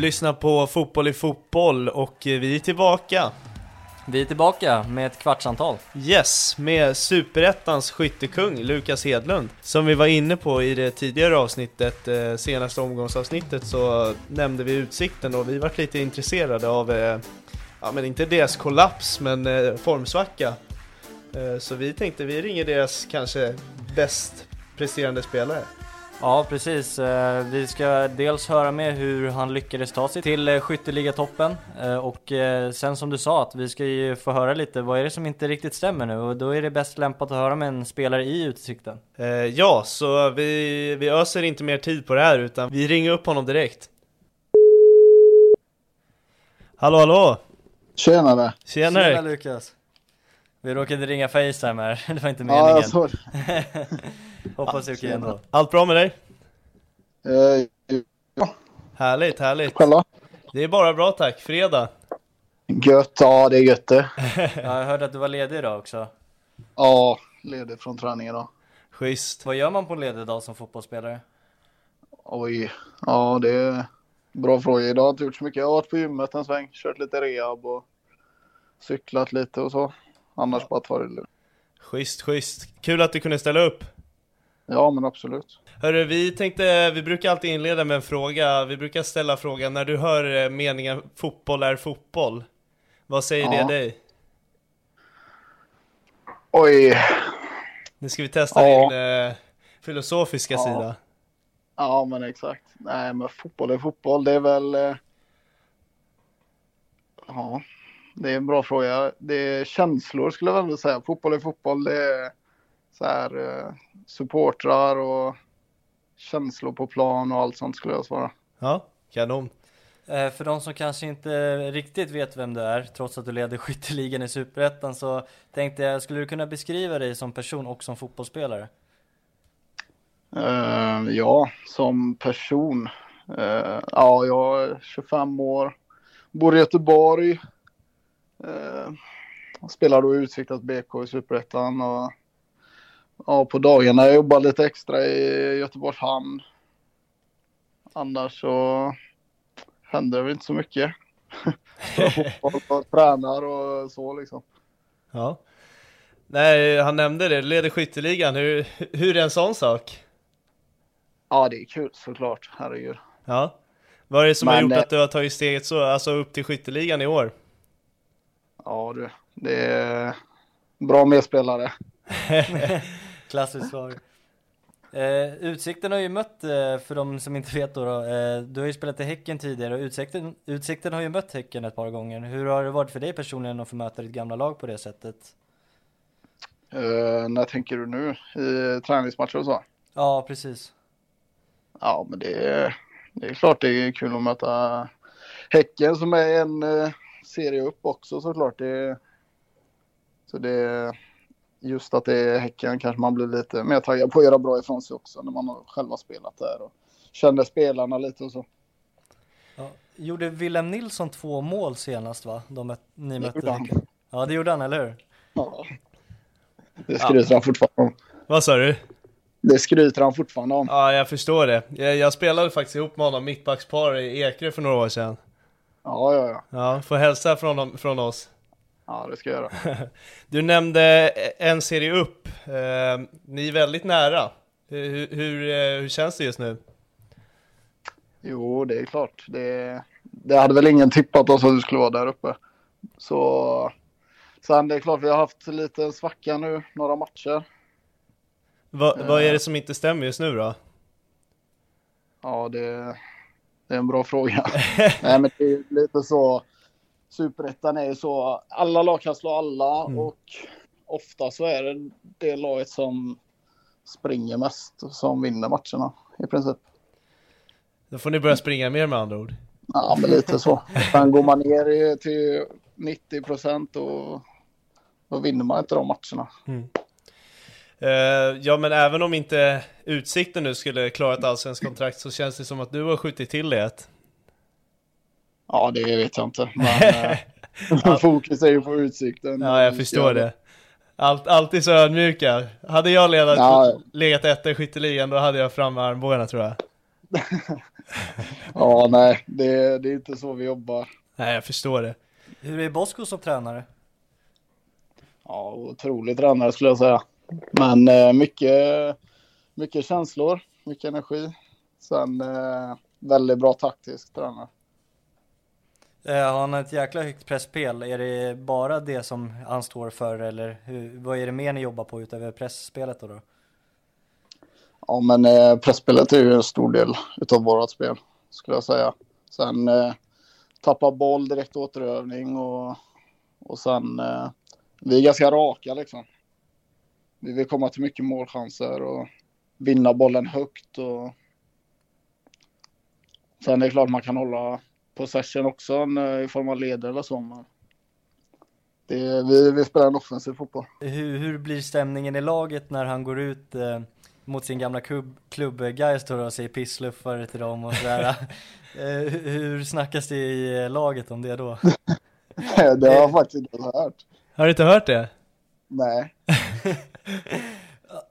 lyssnar på Fotboll i fotboll och vi är tillbaka. Vi är tillbaka med ett kvartsamtal. Yes, med Superettans skyttekung Lukas Hedlund. Som vi var inne på i det tidigare avsnittet, eh, senaste omgångsavsnittet, så nämnde vi Utsikten och vi vart lite intresserade av, eh, ja men inte deras kollaps, men eh, formsvacka. Eh, så vi tänkte vi ringer deras kanske bäst presterande spelare. Ja, precis. Eh, Vi ska dels höra med hur han lyckades ta sig till eh, skytteligatoppen eh, och sen som du sa att vi ska ju få höra lite vad är det som inte riktigt stämmer nu och då är det bäst lämpat att höra med en spelare i Utsikten. Ja, så vi, vi öser inte mer tid på det här utan vi ringer upp honom direkt. Hallå hallå! Tjenare! Tjenare! Tjena Lukas! Vi råkade ringa Facetime här, det var inte Ja, meningen. jag såg Hoppas det är okej ändå. Allt bra med dig? eh, Härligt, härligt. Själva? Det är bara bra tack, fredag. Gött, ja det är gött det. Ja, jag hörde att du var ledig idag också. Ja, ledig från träningen då. Schysst. Vad gör man på en ledig dag som fotbollsspelare? Oj, ja det är bra fråga. Idag har jag inte gjort så mycket. Jag har varit på gymmet en sväng, kört lite rehab och cyklat lite och så. Annars bara ta det lugnt. Schysst, schysst. Kul att du kunde ställa upp. Ja men absolut. Hörru, vi tänkte, vi brukar alltid inleda med en fråga. Vi brukar ställa frågan, när du hör eh, meningen fotboll är fotboll, vad säger Ja. det dig? Oj, Nu ska vi testa Ja. din eh, filosofiska Ja. sida. ja men exakt. Nej men fotboll är fotboll. Det är väl... eh, Ja, det är en bra fråga. Det är känslor skulle jag väl säga. Fotboll är fotboll. Det är så här eh, supportrar och känslor på plan och allt sånt skulle jag svara. Ja, kanon. Eh, För de som kanske inte riktigt vet vem du är, trots att du leder skytteligan i Superettan, så tänkte jag, skulle du kunna beskriva dig som person och som fotbollsspelare? Eh, ja, som person. Eh, ja, jag är 25 år. Bor i Göteborg. Uh, spelar då i Utsiktas BK i Superettan. Och, ja, på dagarna jag jobbar lite extra i Göteborgs hamn. Annars så händer det väl inte så mycket. Och tränar och så liksom. Ja. Nej, han nämnde det, du leder skytteligan. Hur, hur är en sån sak? Ja, det är kul såklart. Herregud. Ja. Vad är det som har Men, gjort eh, att du har tagit steget så, alltså upp till skytteligan i år? Ja, du. Det är bra medspelare. Klassiskt svar. Eh, Utsikten har ju mött, eh, för de som inte vet då, då eh, du har ju spelat i Häcken tidigare och Utsikten, Utsikten har ju mött Häcken ett par gånger. Hur har det varit för dig personligen att få möta ditt gamla lag på det sättet? Uh, när tänker du nu? I träningsmatcher och så? Ja, precis. Ja, men det är, det är klart det är kul att möta Häcken som är en eh, serie upp också såklart. Det, så det, just att det är Häcken kanske man blir lite mer taggad på att göra bra ifrån sig också när man har själva spelat där och känner spelarna lite och så. Ja. Gjorde Willem Nilsson två mål senast va? De ni Det mötte. Häcken. Ja det gjorde han, eller hur? Ja. Det skryter han fortfarande om. Vad sa du? Det skryter han fortfarande om. Ja, jag förstår det. Jag, jag spelade faktiskt ihop med honom mittbackspar i Ekerö för några år sedan. Ja, ja, ja. Ja, får hälsa från, från oss. Ja, det ska jag göra. Du nämnde en serie upp. Eh, ni är väldigt nära. Hur, hur, eh, hur känns det just nu? Jo, det är klart. Det, det hade väl ingen tippat oss att du skulle vara där uppe. Så sen det är klart, vi har haft lite svacka nu, några matcher. Va, Vad är det som inte stämmer just nu då? Ja, det, det är en bra fråga. Nej, men det är lite så. Superettan är ju så. Alla lag kan slå alla och ofta så är det det laget som springer mest som vinner matcherna i princip. Då får ni börja springa mer med andra ord. Ja, men lite så. Sen går man ner till 90 procent och då vinner man inte de matcherna. Eh, ja men även om inte Utsikten nu skulle klara ett allsvenskt kontrakt så känns det som att du har skjutit till det ett. Ja, det vet jag inte. Men eh, fokus är ju på utsikten. Ja jag förstår det. Allt, alltid så ödmjuka. Hade jag ledat, Ja. legat etta i skytteligan då hade jag fram med armbågarna tror jag. Ja, nej, det, det är inte så vi jobbar. Nej jag förstår det. Hur är Bosko som tränare? Ja, otrolig tränare skulle jag säga. Men eh, mycket, mycket känslor, mycket energi. Sen eh, väldigt bra taktisk tränare. Eh, har han ett jäkla högt pressspel? Är det bara det som han står för eller hur, vad är det mer ni jobbar på utöver pressspelet då? då? Ja, men eh, pressspelet är ju en stor del utav vårat spel, skulle jag säga. Sen eh, tappa boll, direkt återövning och, och sen eh, vi är ganska raka liksom. Vi vill komma till mycket målchanser och vinna bollen högt och sen är det klart man kan hålla possession också när- i form av leder eller så. Men det, vi, vi spelar en offensiv fotboll. Hur, hur blir stämningen i laget när han går ut eh, mot sin gamla klubb, klubb Gais då och säger pissluffare till dem och sådär? eh, hur- hur snackas det i eh, laget om det då? det har jag faktiskt inte hört. Har du inte hört det? Nej.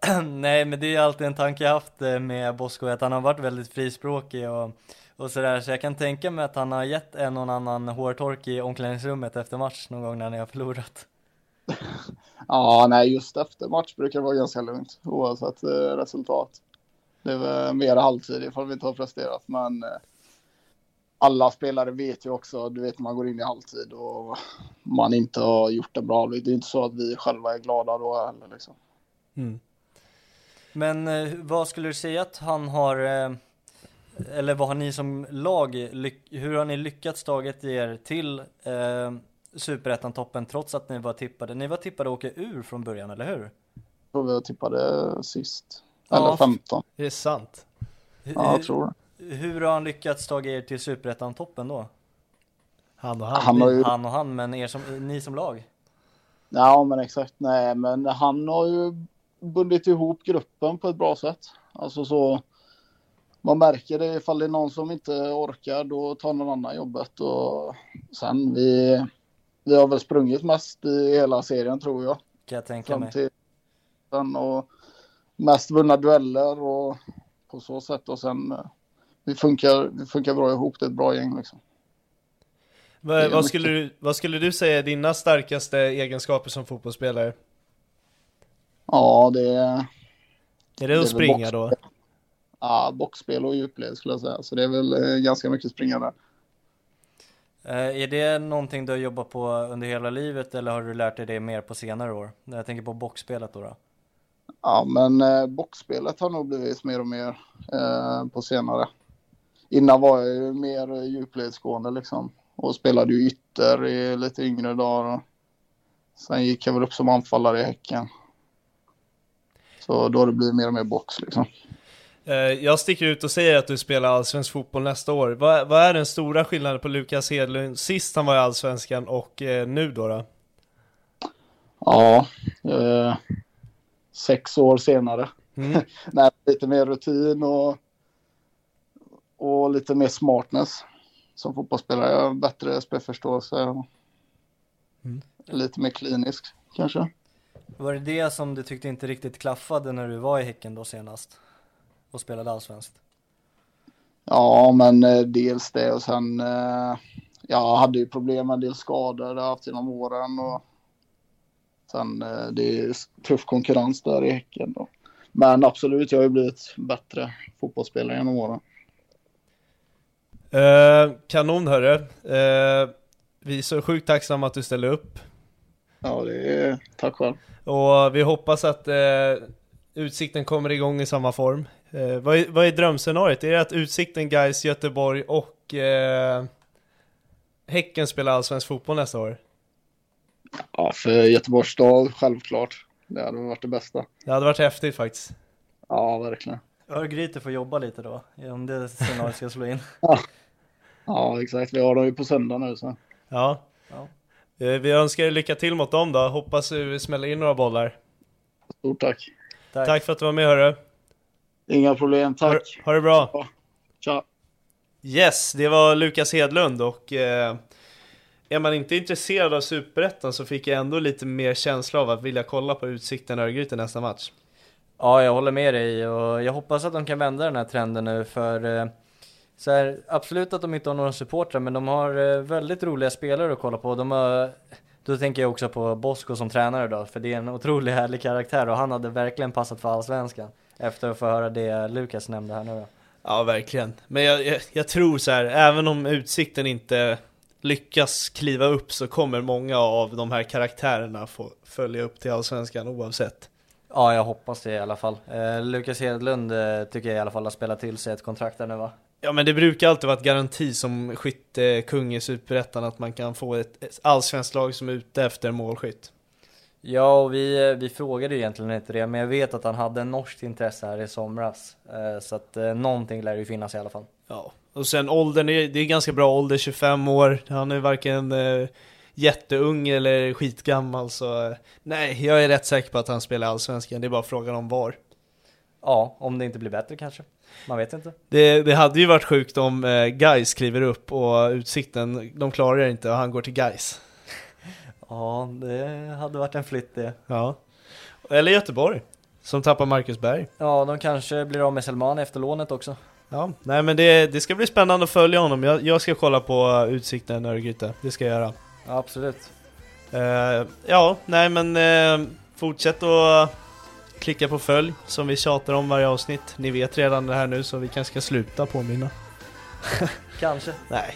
Nej men det är alltid en tanke jag haft eh, med Bosko att han har varit väldigt frispråkig och, och sådär så jag kan tänka mig att han har gett en och annan hårtork i omklädningsrummet efter match någon gång när ni har förlorat. Ja, nej, just efter match brukar det vara ganska lugnt oavsett eh, resultat. Det är väl mer halvtid ifall vi inte har presterat, men eh, alla spelare vet ju också, du vet man går in i halvtid och man inte har gjort en bra halvlek. Det är inte så att vi själva är glada då heller liksom. Men eh, vad skulle du säga att han har, eh, eller vad har ni som lag, hur har ni lyckats tagit er till eh, Superettan-toppen trots att ni var tippade? Ni var tippade att åka ur från början, eller hur? Jag vi tippade sist. Ja, Eller f- 15. Det är sant. Hur, Ja, jag tror det. hur har han lyckats ta er till Superettan-toppen då? Han och han. Han har ju Han och han, men er som, ni som lag? Ja, men exakt. Nej, men han har ju bundit ihop gruppen på ett bra sätt. Alltså så. Man märker det ifall det är någon som inte orkar, då tar någon annan jobbet. Och sen vi, vi har väl sprungit mest i hela serien tror jag. Kan jag tänka Fram mig. till sen och mest vunna dueller och på så sätt. Och sen eh, vi funkar, vi funkar bra ihop. Det är ett bra gäng liksom. Är vad, skulle du, vad skulle du säga är dina starkaste egenskaper som fotbollsspelare? Ja, det är Är det Det att springa då? Ja, boxspel och djupled skulle jag säga. Så det är väl eh, ganska mycket springa där. Eh, är det någonting du har jobbat på under hela livet eller har du lärt dig det mer på senare år? Jag tänker på boxspelet då. då. Ja, men eh, boxspelet har nog blivit mer och mer eh, på senare. Innan var jag ju mer djupledsgående liksom. Och spelade ju ytter i lite yngre dagar. Och sen gick jag väl upp som anfallare i Häcken. Så då har det blivit mer och mer box liksom. Eh, Jag sticker ut och säger att du spelar allsvensk fotboll nästa år. Vad, vad är den stora skillnaden på Lukas Hedlund sist han var i allsvenskan och eh, nu då? då? Ja, eh, sex år senare. Mm. Nej, lite mer rutin och, och lite mer smartness som fotbollsspelare. Jag har bättre spelförståelse. och Mm. Lite mer klinisk kanske. Var det det som du tyckte inte riktigt klaffade när du var i Häcken då senast? Och spelade allsvenskt? Ja, men eh, dels det och sen. Eh, jag hade ju problem med en del skador jag haft genom åren och. Sen eh, det är tuff konkurrens där i Häcken då. Men absolut, jag har ju blivit bättre fotbollsspelare genom åren. Eh, kanon hörru. Eh, vi är så sjukt tacksamma att du ställer upp. Ja, det är tack själv. Och vi hoppas att eh, Utsikten kommer igång i samma form. Eh, vad, är, vad är drömscenariot? Är det att Utsikten, Gais, Göteborg och eh, Häcken spelar allsvensk fotboll nästa år? Ja, för Göteborgs stad självklart. Det hade varit det bästa. Det hade varit häftigt faktiskt. Ja, verkligen. Örgryte får jobba lite då, om det scenariot ska slå in. Ja, exakt. Vi har dem ju på söndag nu så. Ja. Ja. Eh, Vi önskar er lycka till mot dem då. Hoppas du smäller in några bollar. Stort tack. Tack. Tack för att du var med hörru. Inga problem. Ha, Tack. ha det bra. Tja. Yes, det var Lukas Hedlund och eh, är man inte intresserad av Superettan så fick jag ändå lite mer känsla av att vilja kolla på Utsikten Örgryte nästa match. Ja, jag håller med dig och jag hoppas att de kan vända den här trenden nu för eh, så här, absolut att de inte har några supportrar men de har eh, väldigt roliga spelare att kolla på. De har, då tänker jag också på Bosko som tränare då, för det är en otroligt härlig karaktär och han hade verkligen passat för Allsvenskan. Efter att få höra det Lukas nämnde här nu då. Ja, verkligen. Men jag, jag, jag tror så här, även om Utsikten inte lyckas kliva upp så kommer många av de här karaktärerna få följa upp till Allsvenskan oavsett. Ja, jag hoppas det i alla fall. Eh, Lukas Hedlund eh, tycker jag i alla fall har spelat till sig ett kontrakt där nu va? Ja men det brukar alltid vara ett garanti som skyttekung i Superettan att man kan få ett, allsvenskt lag som är ute efter målskytt. Ja, och vi, vi frågade ju egentligen inte det, men jag vet att han hade en norskt intresse här i somras. Eh, så att eh, någonting lär ju finnas i alla fall. Ja, och sen åldern, det är, det är ganska bra ålder, 25 år. Han är varken eh, jätteung eller skitgammal så nej, jag är rätt säker på att han spelar allsvenskan. Det är bara frågan om var. Ja, om det inte blir bättre kanske. Man vet inte. Det, det hade ju varit sjukt om eh, Guys kliver upp och Utsikten, de klarar det inte och han går till Guys. Ja, det hade varit en flytt det. Ja. Eller Göteborg, som tappar Marcus Berg. Ja, de kanske blir av med Selman efter lånet också. Ja, nej men det, det ska bli spännande att följa honom. Jag, jag ska kolla på Utsikten Örgryte, det ska jag göra. Ja, absolut. Eh, ja, nej men eh, fortsätt att klicka på följ som vi tjatar om varje avsnitt. Ni vet redan det här nu så vi kanske ska sluta påminna. Kanske. Nej.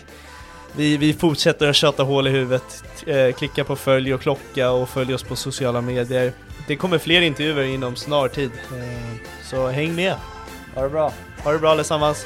Vi, vi fortsätter att tjata hål i huvudet. Eh, klicka på följ och klocka och följ oss på sociala medier. Det kommer fler intervjuer inom snar tid. Eh, så häng med. Ha det bra. Ha det bra allesammans.